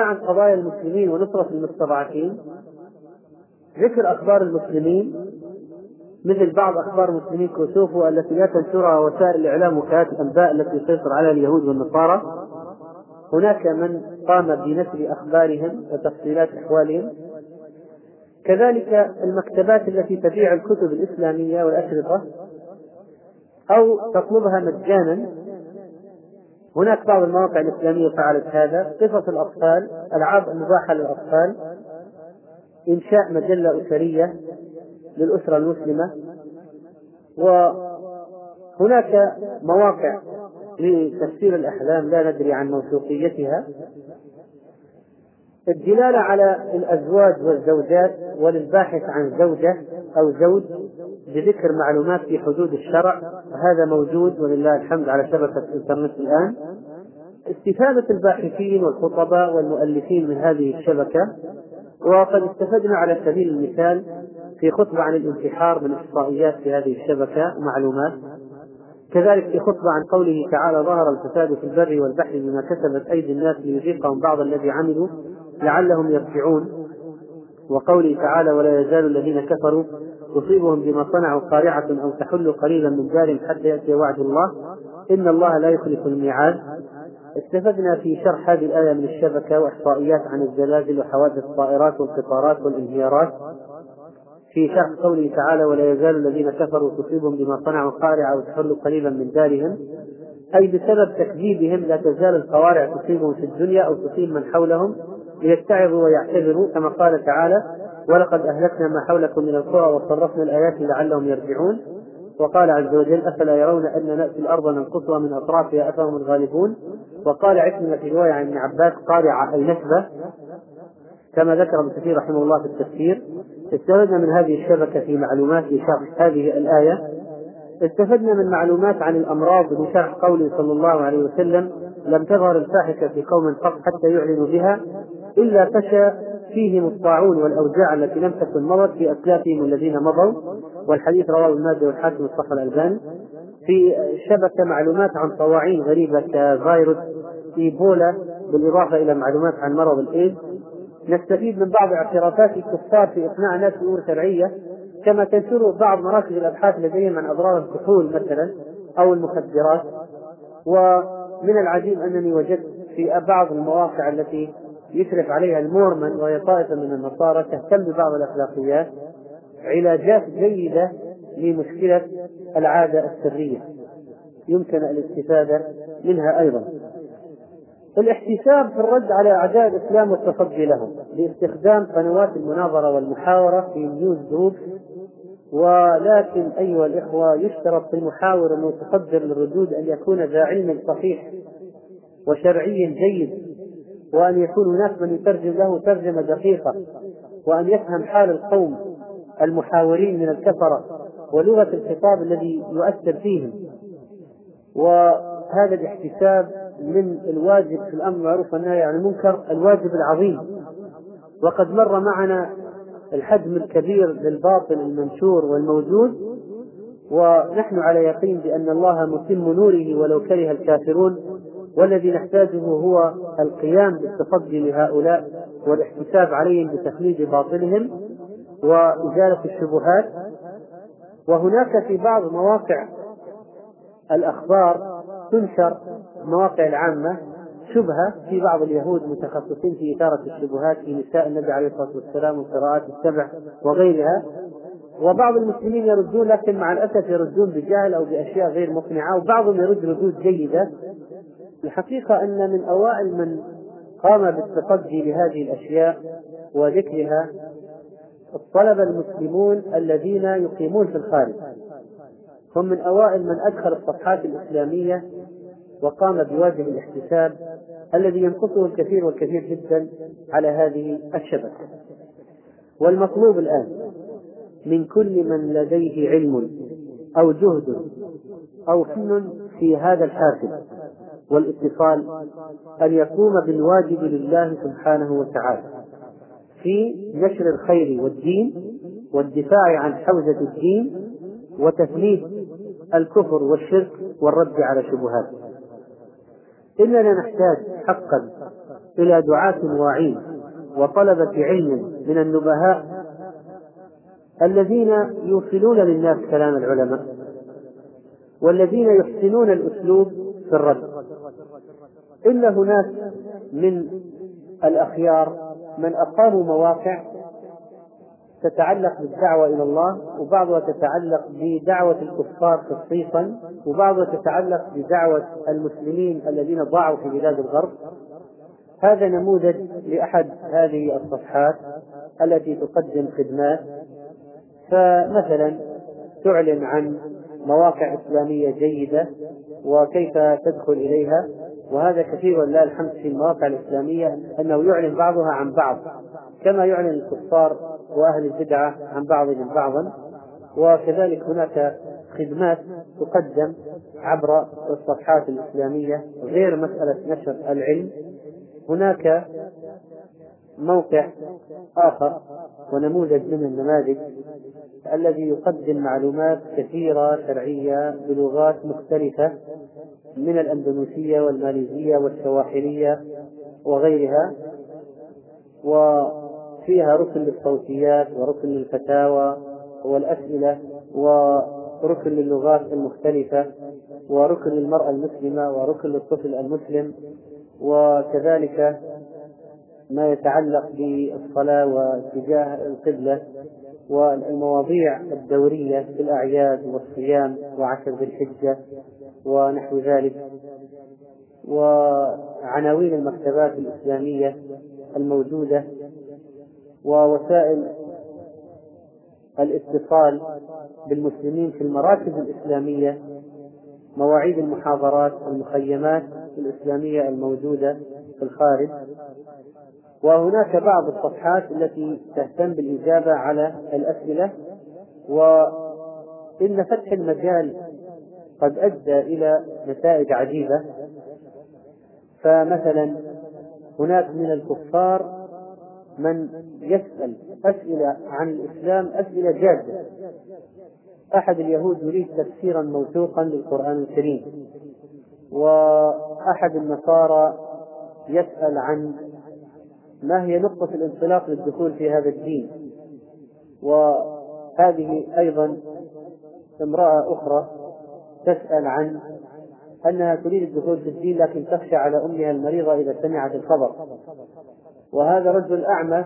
عن قضايا المسلمين ونصرة المستضعفين ذكر أخبار المسلمين مثل بعض أخبار المسلمين كوسوفو التي لا تنشرها وسائل الإعلام وكالات الأنباء التي تسيطر على اليهود والنصارى. هناك من قام بنشر أخبارهم وتفصيلات أحوالهم. كذلك المكتبات التي تبيع الكتب الإسلامية والأشرطة أو تطلبها مجانا. هناك بعض المواقع الإسلامية فعلت هذا قصص الأطفال ألعاب مباحة للأطفال إنشاء مجلة أسرية للأسرة المسلمة وهناك مواقع لتفسير الأحلام لا ندري عن موثوقيتها. الدلالة على الأزواج والزوجات وللباحث عن زوجة أو زوج بذكر معلومات في حدود الشرع هذا موجود ولله الحمد على شبكة الإنترنت الآن. استفادة الباحثين والخطباء والمؤلفين من هذه الشبكة وقد استفدنا على سبيل المثال في خطبة عن الانتحار من إحصائيات في هذه الشبكة معلومات. كذلك في خطبة عن قوله تعالى ظهر الفساد في البر والبحر بما كسبت أيدي الناس ليذيقهم بعض الذي عملوا لعلهم يرجعون. وقوله تعالى ولا يزال الذين كفروا تصيبهم بما صنعوا قارعة أو تحل قليلا من دارهم حتى يأتي وعد الله. إن الله لا يخلف الميعاد. استفدنا في شرح هذه الآية من الشبكة وإحصائيات عن الزلازل وحوادث الطائرات والقطارات والانهيارات. في شرح قوله تعالى ولا يزال الذين كفروا تصيبهم بما صنعوا قارعة وتحل قليلا من دارهم. أي بسبب تكذيبهم لا تزال القوارع تصيبهم في الدنيا أو تصيب من حولهم. ليتعظوا ويعتبروا كما قال تعالى ولقد أهلكنا ما حولكم من القرى وصرفنا الآيات لعلهم يرجعون وقال عز وجل أفلا يرون أن نأتي الأرض ننقصها من أطرافها أفهم الغالبون؟ وقال عكرمة في رواية عن ابن عباس قارعة أي نسبة كما ذكر ابن كثير رحمه الله في التفسير استفدنا من هذه الشبكة في معلومات لشرح هذه الآية. استفدنا من معلومات عن الأمراض لشرح قوله صلى الله عليه وسلم لم تظهر الفاحشة في قوم قط حتى يعلنوا بها. إلا فشى فيهم الطاعون والأوجاع التي لم تكن مضت في أسلافهم الذين مضوا. والحديث رواه المادة والحاكم الصحة الألباني. في شبكة معلومات عن طواعين غريبة كفيروس إيبولا بالإضافة إلى معلومات عن مرض الإيدز نستفيد من بعض اعترافات الكفار في إقناع الناس بأمور شرعية. كما تنشر بعض مراكز الأبحاث لديهم عن أضرار الكحول مثلا أو المخدرات. ومن العجيب أنني وجدت في بعض المواقع التي يشرف عليها المورمن وهي طائفة من النصارى تهتم ببعض الأخلاقيات علاجات جيدة لمشكلة العادة السرية. يمكن الاستفادة منها أيضا. الاحتساب في الرد على أعداء الإسلام والتصدي لهم باستخدام قنوات المناظرة والمحاورة في نيوز جروب. ولكن أيها الإخوة يشترط في المحاور المتصدر للردود أن يكون ذا علم صحيح وشرعي جيد. وأن يكون هناك من يترجم له ترجمة دقيقة وأن يفهم حال القوم المحاورين من الكفرة ولغة الخطاب الذي يؤثر فيهم. وهذا الاحتساب من الواجب في الأمر المعروف والنهي عن المنكر الواجب العظيم. وقد مر معنا الحجم الكبير للباطل المنشور والموجود ونحن على يقين بأن الله متم نوره ولو كره الكافرون. والذي نحتاجه هو القيام بالتصدي لهؤلاء والاحتساب عليهم بتخليد باطلهم وإزالة الشبهات. وهناك في بعض مواقع الأخبار تنشر المواقع العامة شبهة في بعض اليهود متخصصين في إثارة الشبهات في نساء النبي عليه الصلاة والسلام والقراءات السبع وغيرها. وبعض المسلمين يردون لكن مع الأسف يردون بجهل أو بأشياء غير مقنعة وبعضهم يرد ردود جيدة. الحقيقة أن من أوائل من قام بالتصدي لهذه الأشياء وذكرها الطلبة المسلمون الذين يقيمون في الخارج. هم من أوائل من أدخل الصفحات الإسلامية وقام بواجب الاحتساب الذي ينقصه الكثير والكثير جدا على هذه الشبكة. والمطلوب الآن من كل من لديه علم أو جهد أو فن في هذا الحافل والاتصال أن يقوم بالواجب لله سبحانه وتعالى في نشر الخير والدين والدفاع عن حوزة الدين وتثليث الكفر والشرك والرد على شبهاته. إننا نحتاج حقا إلى دعاة واعين وطلبة علم من النبهاء الذين يوصلون للناس كلام العلماء والذين يحسنون الأسلوب في الرد. إن هناك من الأخيار من أقاموا مواقع تتعلق بالدعوة إلى الله وبعضها تتعلق بدعوة الكفار خصيصا وبعضها تتعلق بدعوة المسلمين الذين ضاعوا في بلاد الغرب. هذا نموذج لأحد هذه الصفحات التي تقدم خدمات. فمثلا تعلن عن مواقع إسلامية جيدة وكيف تدخل إليها وهذا كثير ولله الحمد في المواقع الإسلامية أنه يعلن بعضها عن بعض كما يعلن الكفار وأهل البدعة عن بعضهم بعضا وكذلك هناك خدمات تقدم عبر الصفحات الإسلامية غير مسألة نشر العلم. هناك موقع آخر ونموذج من النماذج الذي يقدم معلومات كثيرة شرعية بلغات مختلفة من الأندونيسية والماليزية والسواحلية وغيرها وفيها ركن للصوتيات وركن للفتاوى والأسئلة وركن للغات المختلفة وركن للمرأة المسلمة وركن للطفل المسلم وكذلك ما يتعلق بالصلاة واتجاه القبلة. والمواضيع الدورية في الأعياد والصيام وعشر ذي الحجة ونحو ذلك وعناوين المكتبات الإسلامية الموجودة ووسائل الاتصال بالمسلمين في المراكز الإسلامية مواعيد المحاضرات المخيمات الإسلامية الموجودة في الخارج. وهناك بعض الصفحات التي تهتم بالإجابة على الأسئلة وإن فتح المجال قد أدى إلى نتائج عجيبة. فمثلا هناك من الكفار من يسأل أسئلة عن الإسلام أسئلة جادة. أحد اليهود يريد تفسيرا موثوقا للقرآن الكريم وأحد النصارى يسأل عن ما هي نقطة الانطلاق للدخول في هذا الدين؟ وهذه أيضا امرأة أخرى تسأل عن أنها تريد الدخول في الدين لكن تخشى على أمها المريضة إذا سمعت الخبر. وهذا رجل أعمى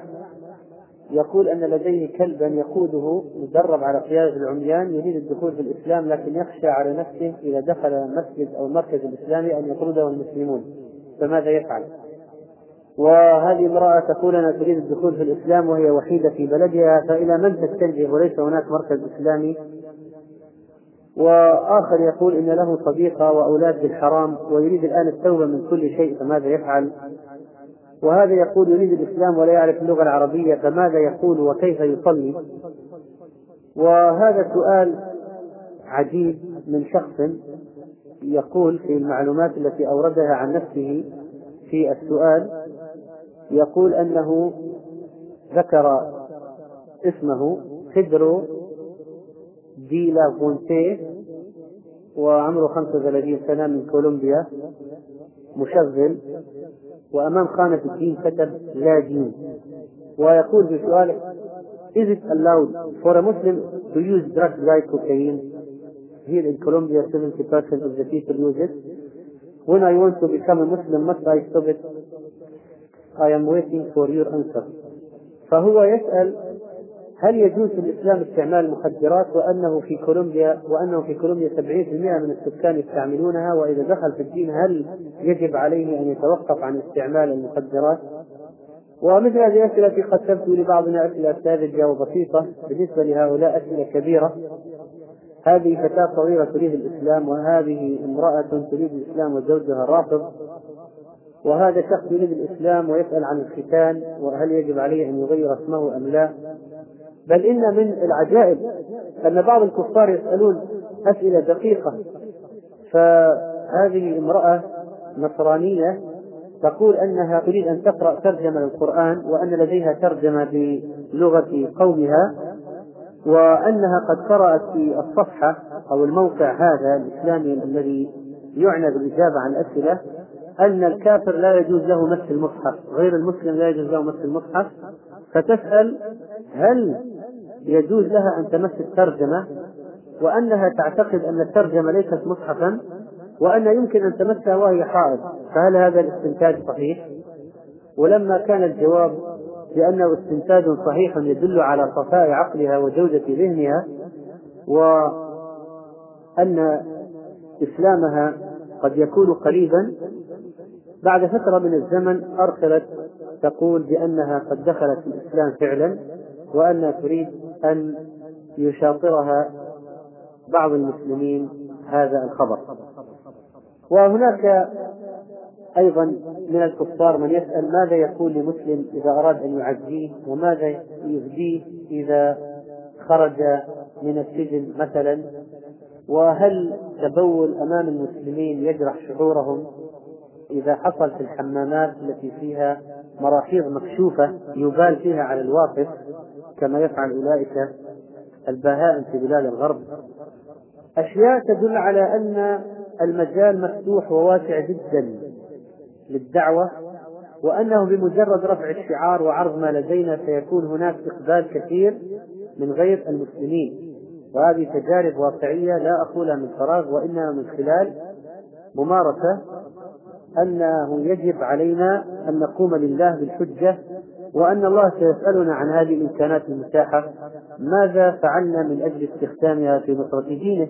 يقول أن لديه كلبا يقوده مدرب على قيادة العميان يريد الدخول في الإسلام لكن يخشى على نفسه إذا دخل المسجد أو المركز الإسلامي أن يطرده المسلمون. فماذا يفعل؟ وهذه امرأة تقول أنا تريد الدخول في الإسلام وهي وحيدة في بلدها فإلى من تتجه وليس هناك مركز إسلامي وآخر يقول إن له صديقة وأولاد بالحرام ويريد الآن التوبة من كل شيء فماذا يفعل؟ وهذا يقول يريد الإسلام ولا يعرف اللغة العربية فماذا يقول وكيف يصلي؟ وهذا سؤال عجيب من شخص يقول في المعلومات التي أوردها عن نفسه في السؤال يقول أنه ذكر اسمه خدرو دي لافونتي وعمره 35 سنة من كولومبيا مشغل وأمام خانة الدين كتب لا دين ويقول في سؤاله Is it allowed for a Muslim to use drugs like cocaine? Here in Colombia, 70% of the people use it. When I want to become a Muslim, must I stop it? I am waiting for your answer. فهو يسأل هل يجوز في الإسلام استعمال المخدرات وأنه في كولومبيا وأنه في كولومبيا 70% من السكان يستعملونها وإذا دخل في الدين هل يجب عليه أن يتوقف عن استعمال المخدرات؟ ومثل هذه الأسئلة قد تبدو لبعضنا أسئلة ساذجة وبسيطة بالنسبة لهؤلاء أسئلة كبيرة هذه فتاة صغيرة تريد الإسلام وهذه امرأة تريد الإسلام وزوجها رافض وهذا شخص يريد الإسلام ويسأل عن الختان وهل يجب عليه أن يغير اسمه أم لا؟ بل إن من العجائب أن بعض الكفار يسألون أسئلة دقيقة. فهذه امرأة نصرانية تقول أنها تريد أن تقرأ ترجمة للقرآن وأن لديها ترجمة بلغة قومها وأنها قد قرأت في الصفحة أو الموقع هذا الإسلامي الذي يعنى بالإجابة عن الأسئلة. أن الكافر لا يجوز له مس المصحف غير المسلم لا يجوز له مس المصحف. فتسأل هل يجوز لها أن تمس الترجمة؟ وأنها تعتقد أن الترجمة ليست مصحفا وأن يمكن أن تمسها وهي حائض. فهل هذا الاستنتاج صحيح؟ ولما كان الجواب بأنه استنتاج صحيح يدل على صفاء عقلها وجودة ذهنها وأن إسلامها قد يكون قريبا بعد فترة من الزمن أرسلت تقول بأنها قد دخلت الإسلام فعلا وأنها تريد أن يشاطرها بعض المسلمين هذا الخبر. وهناك أيضا من الكفار من يسأل ماذا يقول لمسلم إذا أراد أن يعزيه وماذا يهديه إذا خرج من السجن مثلا؟ وهل تبول أمام المسلمين يجرح شعورهم؟ إذا حصل في الحمامات التي فيها مراحيض مكشوفة يبال فيها على الواقف كما يفعل أولئك البهائم في بلاد الغرب. أشياء تدل على أن المجال مفتوح وواسع جدا للدعوة وأنه بمجرد رفع الشعار وعرض ما لدينا سيكون هناك إقبال كثير من غير المسلمين. وهذه تجارب واقعية لا أقولها من فراغ وإنما من خلال ممارسة أنه يجب علينا أن نقوم لله بالحجة وأن الله سيسألنا عن هذه الإمكانات المتاحة ماذا فعلنا من أجل استخدامها في نصرة دينه؟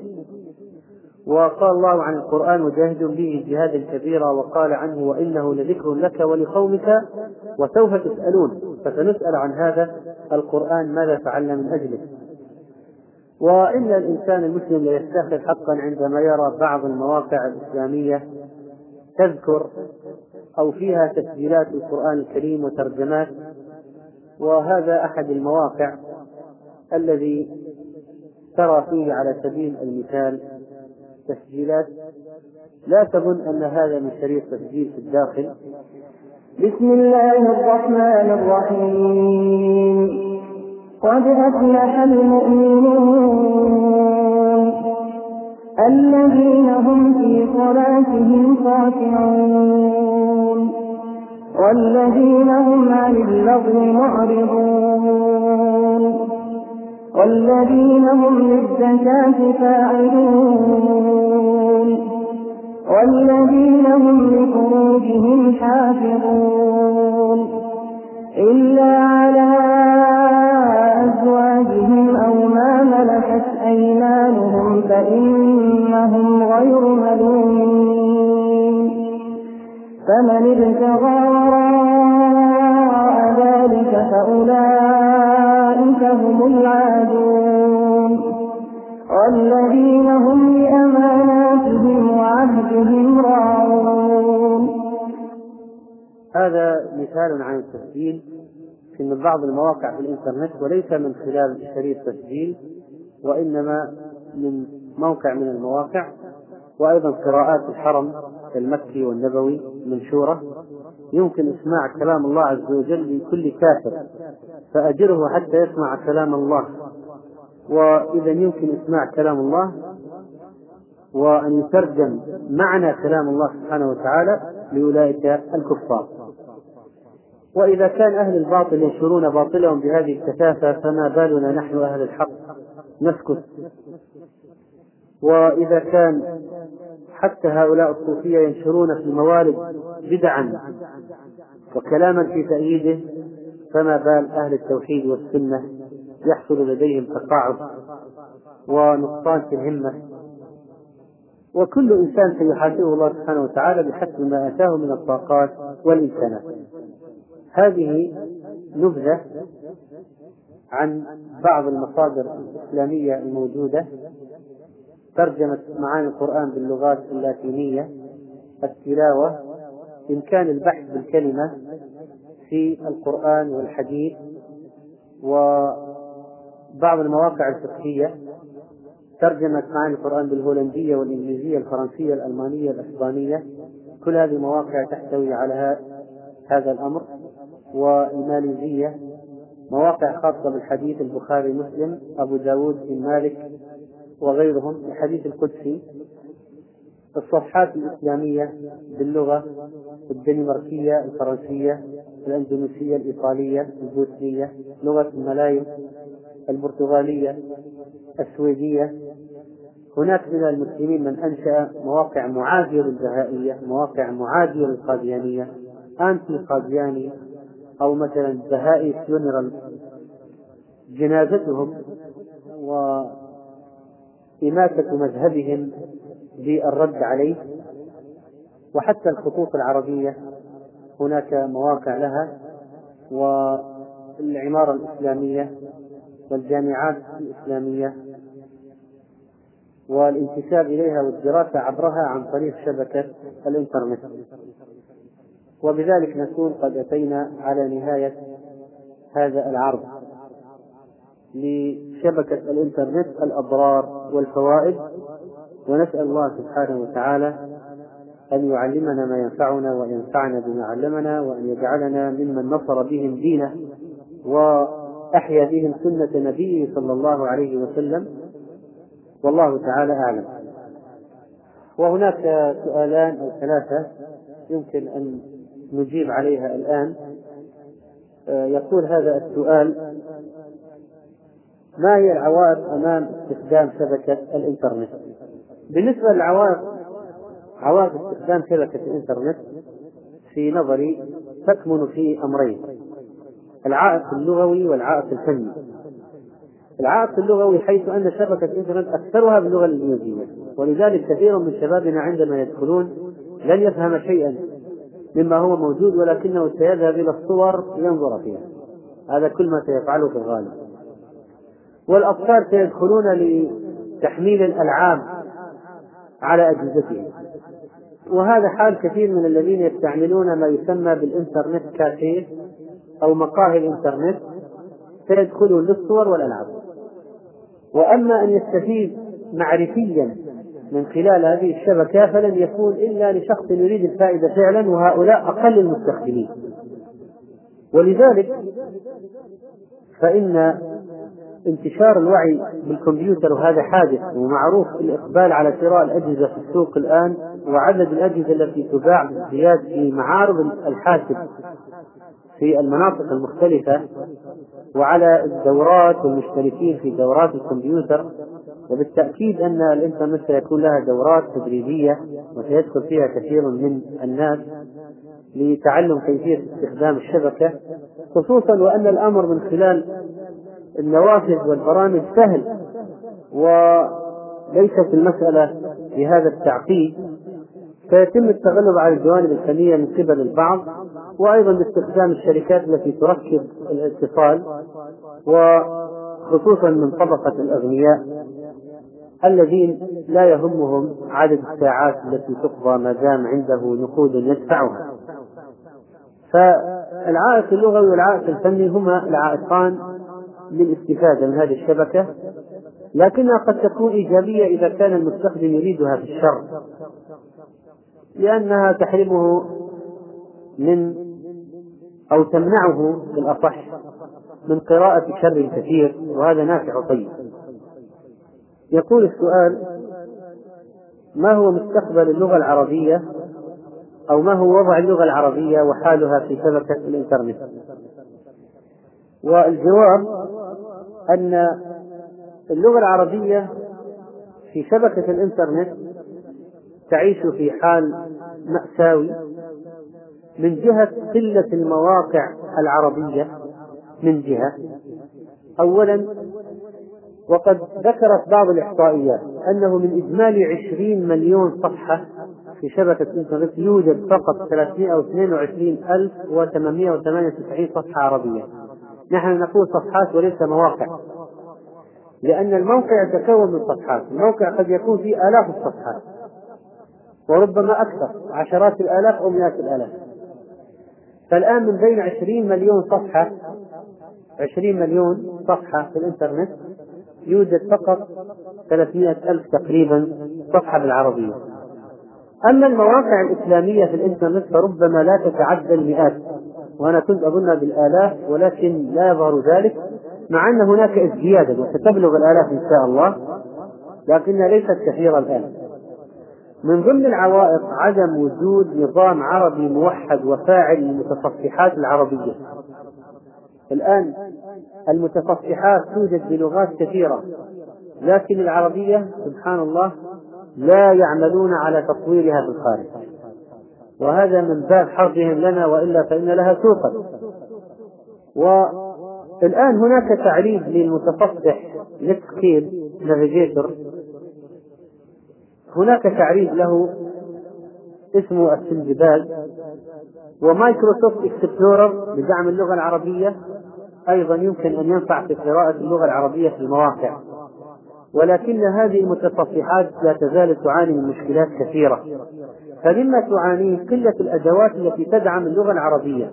وقال الله عن القرآن وجاهد به جهادا كبيرا وقال عنه وإنه لذكر لك ولقومك وسوف تسألون فسنسأل عن هذا القرآن ماذا فعلنا من أجله. وإن الإنسان المسلم ليستخر حقا عندما يرى بعض المواقع الإسلامية تذكر أو فيها تسجيلات القرآن الكريم وترجمات وهذا أحد المواقع الذي ترى فيه على سبيل المثال تسجيلات. لا تظن أن هذا من شريط تسجيل في الداخل. بسم الله الرحمن الرحيم. قد أفلح المؤمنون الذين هم في صلاتهم خاشعون. والذين هم عن اللغو معرضون. والذين هم للزكاة فاعلون. والذين هم لفروجهم حافظون. إلا على أزواجهم أو ما ملكت أيمانهم فإنهم غير ملومين. فمن ابتغى وراء ذلك فأولئك هم العادون. والذين هم لأماناتهم وعهدهم راعون. هذا مثال عن التسجيل في من بعض المواقع في الإنترنت وليس من خلال شريط تسجيل. وإنما من موقع من المواقع وأيضا قراءات الحرم المكي والنبوي منشورة. يمكن إسماع كلام الله عز وجل لكل كافر فأجره حتى يسمع كلام الله. وإذا يمكن إسماع كلام الله وأن يترجم معنى كلام الله سبحانه وتعالى لأولئك الكفار. وإذا كان أهل الباطل ينشرون باطلهم بهذه الكثافة فما بالنا نحن أهل الحق؟ نسكت. وإذا كان حتى هؤلاء الصوفية ينشرون في الموالد بدعا وكلاما في تأييده فما بال أهل التوحيد والسنة يحصل لديهم تقاعس ونقصان في الهمة. وكل إنسان سيحاسبه الله سبحانه وتعالى بحسب ما أتاه من الطاقات والإمكانات. هذه نبذة عن بعض المصادر الإسلامية الموجودة ترجمة معاني القرآن باللغات اللاتينية التلاوة إمكان البحث بالكلمة في القرآن والحديث وبعض المواقع الفقهية ترجمة معاني القرآن بالهولندية والإنجليزية الفرنسية الألمانية الإسبانية. كل هذه المواقع تحتوي على هذا الأمر والماليزية مواقع خاصة بالحديث البخاري مسلم أبو داود بن مالك وغيرهم الحديث القدسي الصفحات الإسلامية باللغة الدنماركية الفرنسية الأندونيسية الإيطالية البوسنية لغة الملايو البرتغالية السويدية. هناك من المسلمين من أنشأ مواقع معادية للبهائية مواقع معادية للقاديانية أنتي قادياني أو مثلا بهائي فيونرال جنازتهم وإماتة مذهبهم بالرد عليه وحتى الخطوط العربية هناك مواقع لها والعمارة الإسلامية والجامعات الإسلامية والانتساب إليها والدراسة عبرها عن طريق شبكة الإنترنت. وبذلك نكون قد أتينا على نهاية هذا العرض لشبكة الإنترنت الأضرار والفوائد ونسأل الله سبحانه وتعالى أن يعلمنا ما ينفعنا وينفعنا بما علمنا وأن يجعلنا ممن نصر بهم دينه وأحيا بهم سنة نبيه صلى الله عليه وسلم. والله تعالى أعلم. وهناك سؤالان أو ثلاثة يمكن أن نجيب عليها الآن يقول هذا السؤال ما هي العوائق أمام استخدام شبكة الإنترنت؟ بالنسبة للعوائق عوائق استخدام شبكة الإنترنت في نظري تكمن في أمرين العائق اللغوي والعائق الفني العائق اللغوي حيث أن شبكة الإنترنت أكثرها باللغة الإنجليزية ولذلك كثير من شبابنا عندما يدخلون لن يفهم شيئا مما هو موجود ولكنه سيذهب إلى الصور لينظر فيها. هذا كل ما سيفعله في الغالب. والأطفال سيدخلون لتحميل الألعاب على أجهزتهم. وهذا حال كثير من الذين يستعملون ما يسمى بالإنترنت كافيه أو مقاهي الإنترنت. سيدخلون للصور والألعاب. وأما أن يستفيد معرفيا من خلال هذه الشبكة فلن يكون إلا لشخص يريد الفائدة فعلا وهؤلاء أقل المستخدمين. ولذلك فإن انتشار الوعي بالكمبيوتر وهذا حادث ومعروف الإقبال على شراء الأجهزة في السوق الآن وعدد الأجهزة التي تباع بازدياد في معارض الحاسب في المناطق المختلفة وعلى الدورات والمشتركين في دورات الكمبيوتر وبالتأكيد أن الإنترنت سيكون لها دورات تدريبية وسيدخل فيها كثير من الناس لتعلم كيفية استخدام الشبكة خصوصا وأن الأمر من خلال النوافذ والبرامج سهل وليست المسألة بهذا التعقيد. فيتم التغلب على الجوانب الفنية من قبل البعض وأيضا باستخدام الشركات التي تركب الاتصال وخصوصا من طبقة الأغنياء. الذين لا يهمهم عدد الساعات التي تقضى ما دام عنده نقود يدفعها. فالعائق اللغوي والعائق الفني هما العائقان للاستفادة من هذه الشبكة لكنها قد تكون إيجابية إذا كان المستخدم يريدها في الشر لأنها تحرمه من أو تمنعه بالأصح من قراءة شر كثير وهذا نافع طيب يقول السؤال ما هو مستقبل اللغة العربية؟ أو ما هو وضع اللغة العربية وحالها في شبكة الإنترنت؟ والجواب أن اللغة العربية في شبكة الإنترنت تعيش في حال مأساوي من جهة قلة المواقع العربية من جهة. أولا وقد ذكرت بعض الإحصائيات أنه من إجمالي عشرين مليون صفحة في شبكة الإنترنت يوجد فقط 322898 صفحة عربية. نحن نقول صفحات وليس مواقع لأن الموقع يتكون من صفحات الموقع قد يكون فيه آلاف الصفحات وربما أكثر عشرات الآلاف أو مئات الآلاف. فالآن من بين عشرين مليون صفحة عشرين مليون صفحة في الإنترنت يوجد فقط ثلاثمائة ألف تقريبا صفحة بالعربية. أما المواقع الإسلامية في الإنترنت فربما لا تتعدى المئات وأنا كنت أظنها بالآلاف ولكن لا يظهر ذلك مع أن هناك ازديادا وستبلغ الآلاف إن شاء الله لكنها ليست كثيرة الآن. من ضمن العوائق عدم وجود نظام عربي موحد وفاعل للمتصفحات العربية. الآن المتصفحات توجد بلغات كثيرة لكن العربية سبحان الله لا يعملون على تطويرها في الخارج. وهذا من باب حربهم لنا وإلا فإن لها سوقا. والآن هناك تعريف للمتصفح نتسكيل نافيجيتور هناك تعريف له اسمه السندباد و Microsoft Explorer بدعم اللغة العربية أيضا يمكن أن ينفع في قراءة اللغة العربية في المواقع. ولكن هذه المتصفحات لا تزال تعاني من مشكلات كثيرة. فمما تعانيه قلة الأدوات التي تدعم اللغة العربية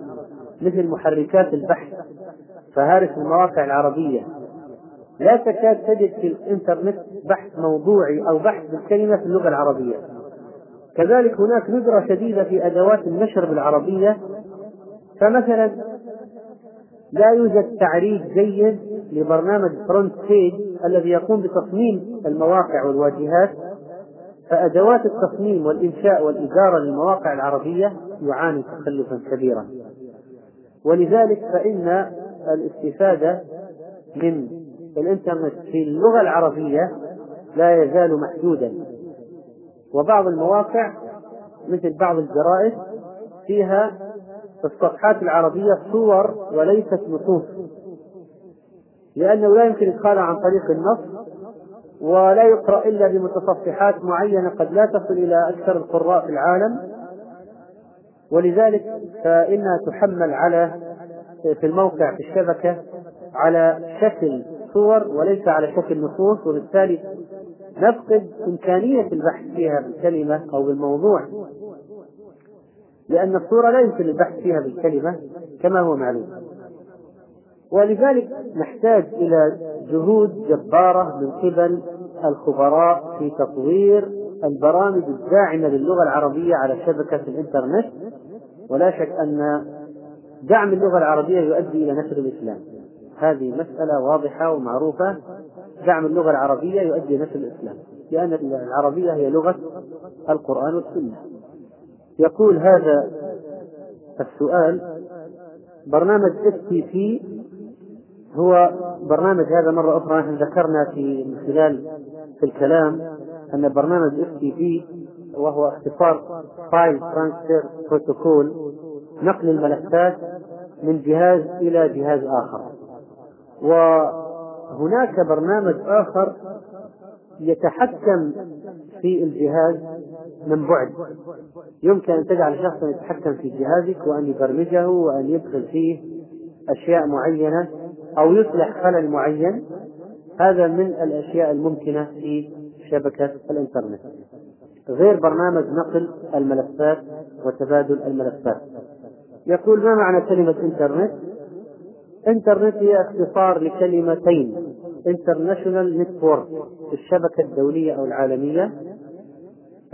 مثل محركات البحث فهارس المواقع العربية. لا تكاد تجد في الإنترنت بحث موضوعي أو بحث بالكلمة في اللغة العربية. كذلك هناك ندرة شديدة في أدوات النشر بالعربية. فمثلا لا يوجد تعريف جيد لبرنامج فرونت بيج الذي يقوم بتصميم المواقع والواجهات فأدوات التصميم والإنشاء والإدارة للمواقع العربية يعاني تخلفا كبيرا. ولذلك فإن الاستفادة من الإنترنت في اللغة العربية لا يزال محدودا. وبعض المواقع مثل بعض الجرائد فيها في الصفحات العربية صور وليست نصوص. لأنه لا يمكن إدخالها عن طريق النص ولا يقرأ إلا بمتصفحات معينة قد لا تصل إلى أكثر القراء في العالم. ولذلك فإنها تحمل على في الموقع في الشبكة على شكل صور وليس على شكل نصوص. وبالتالي نفقد إمكانية البحث فيها بالكلمة أو بالموضوع. لأن الصورة لا يمكن البحث فيها بالكلمة كما هو معلوم. ولذلك نحتاج إلى جهود جبارة من قبل الخبراء في تطوير البرامج الداعمة للغة العربية على شبكة الإنترنت. ولا شك أن دعم اللغة العربية يؤدي إلى نشر الإسلام. هذه مسألة واضحة ومعروفة. دعم اللغة العربية يؤدي إلى نشر الإسلام. لأن العربية هي لغة القرآن والسنة. يقول هذا السؤال برنامج FTP هو برنامج هذا مرة أخرى نحن ذكرنا في من خلال في الكلام أن برنامج FTP وهو اختصار File Transfer Protocol نقل الملفات من جهاز إلى جهاز آخر. وهناك برنامج آخر يتحكم في الجهاز من بعد. يمكن أن تجعل شخصا يتحكم في جهازك وأن يبرمجه وأن يدخل فيه أشياء معينة أو يصلح خلل معين. هذا من الأشياء الممكنة في شبكة الإنترنت. غير برنامج نقل الملفات وتبادل الملفات. يقول ما معنى كلمة إنترنت؟ إنترنت هي اختصار لكلمتين international network الشبكة الدولية أو العالمية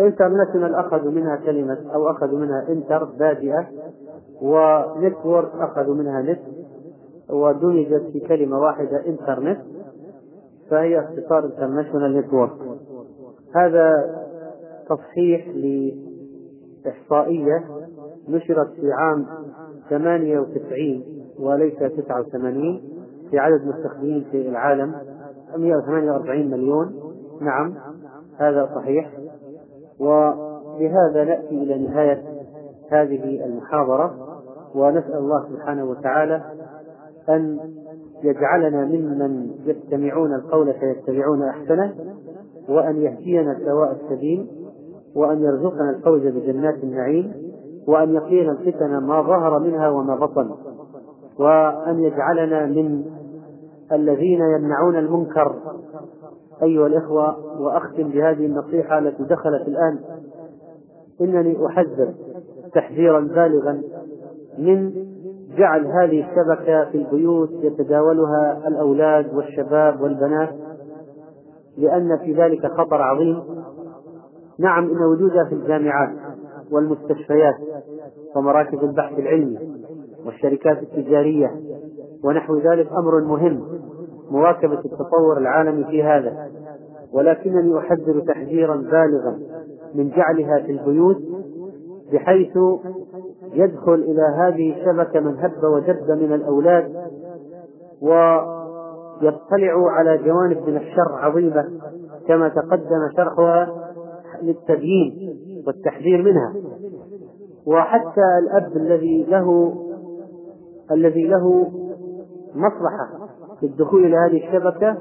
international أخذوا منها كلمة أو أخذوا منها inter بادئة و network أخذوا منها نت ودمجت في كلمة واحدة انترنت فهي اختصار international network هذا تصحيح لإحصائية نشرت في عام 98 وليس 89 في عدد مستخدمين في العالم 148 مليون نعم هذا صحيح وبهذا نأتي إلى نهاية هذه المحاضرة ونسأل الله سبحانه وتعالى أن يجعلنا ممن يستمعون القول فيتبعون أحسنه وأن يهدينا سواء السبيل وأن يرزقنا الفوز بجنات النعيم وأن يقينا الفتن ما ظهر منها وما بطن وأن يجعلنا من الذين يمنعون المنكر أيها الإخوة وأختم بهذه النصيحة التي دخلت الآن. إنني أحذر تحذيرا بالغا من جعل هذه الشبكة في البيوت يتداولها الأولاد والشباب والبنات لأن في ذلك خطر عظيم. نعم إن وجودها في الجامعات والمستشفيات ومراكز البحث العلمي والشركات التجارية ونحو ذلك أمر مهم. مواكبة التطور العالمي في هذا ولكنني أحذر تحذيرا بالغا من جعلها في البيوت بحيث يدخل إلى هذه الشبكة من هب ودب من الأولاد ويطلع على جوانب من الشر عظيمة كما تقدم شرحها للتبيين والتحذير منها. وحتى الأب الذي له الذي له مصلحة في الدخول إلى هذه الشبكة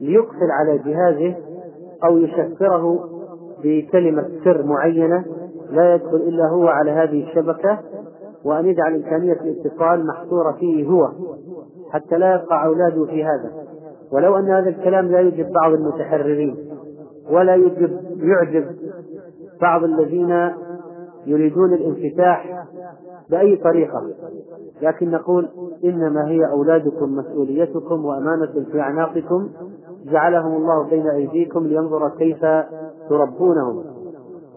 ليقفل على جهازه أو يشفره بكلمة سر معينة لا يدخل إلا هو على هذه الشبكة وأن يجعل إمكانية الاتصال محصورة فيه هو حتى لا يقع أولاده في هذا. ولو أن هذا الكلام لا يعجب بعض المتحررين ولا يعجب يعجب بعض الذين يريدون الانفتاح بأي طريقة. لكن نقول إنما هي أولادكم مسؤوليتكم وأمانة في أعناقكم. جعلهم الله بين أيديكم لينظر كيف تربونهم.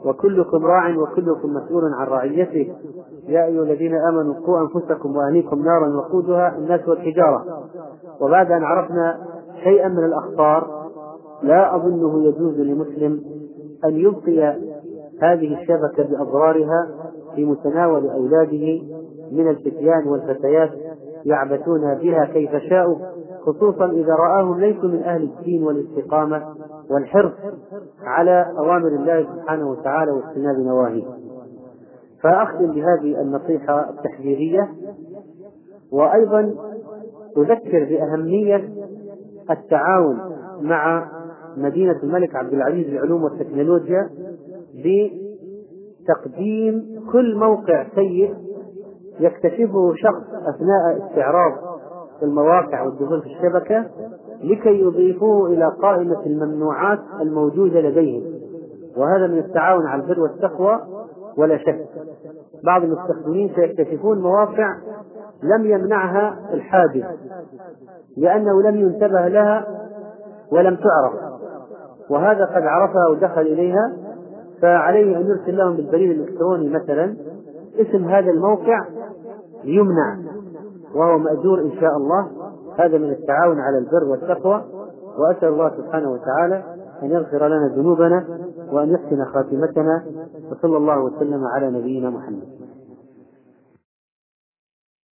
وكلكم راع وكلكم مسؤول عن رعيته. يا أيها الذين آمنوا قوا أنفسكم وأهليكم نارا وقودها الناس والحجارة. وبعد أن عرفنا شيئا من الأخطار لا أظنه يجوز لمسلم أن يبقي هذه الشبكة بأضرارها في متناول أولاده من الفتيان والفتيات يعبثون بها كيف شاءوا خصوصا إذا رآهم ليسوا من أهل الدين والاستقامة والحرص على أوامر الله سبحانه وتعالى واجتناب نواهيه. فأختم بهذه النصيحة التحذيرية وأيضا أذكر بأهمية التعاون مع مدينة الملك عبد العزيز للعلوم والتكنولوجيا بتقديم كل موقع سيء يكتشفه شخص أثناء استعراض المواقع والدخول في الشبكة لكي يضيفوه إلى قائمة الممنوعات الموجودة لديهم. وهذا من التعاون على البر والتقوى ولا شك. بعض المستخدمين سيكتشفون مواقع لم يمنعها الحادث لأنه لم ينتبه لها ولم تعرف. وهذا قد عرفها ودخل إليها فعليه أن يرسل لهم بالبريد الإلكتروني مثلا اسم هذا الموقع يمنع وهو مأجور إن شاء الله. هذا من التعاون على البر والتقوى. وأسأل الله سبحانه وتعالى أن يغفر لنا ذنوبنا وأن يحسن خاتمتنا. وصلى الله وسلم على نبينا محمد.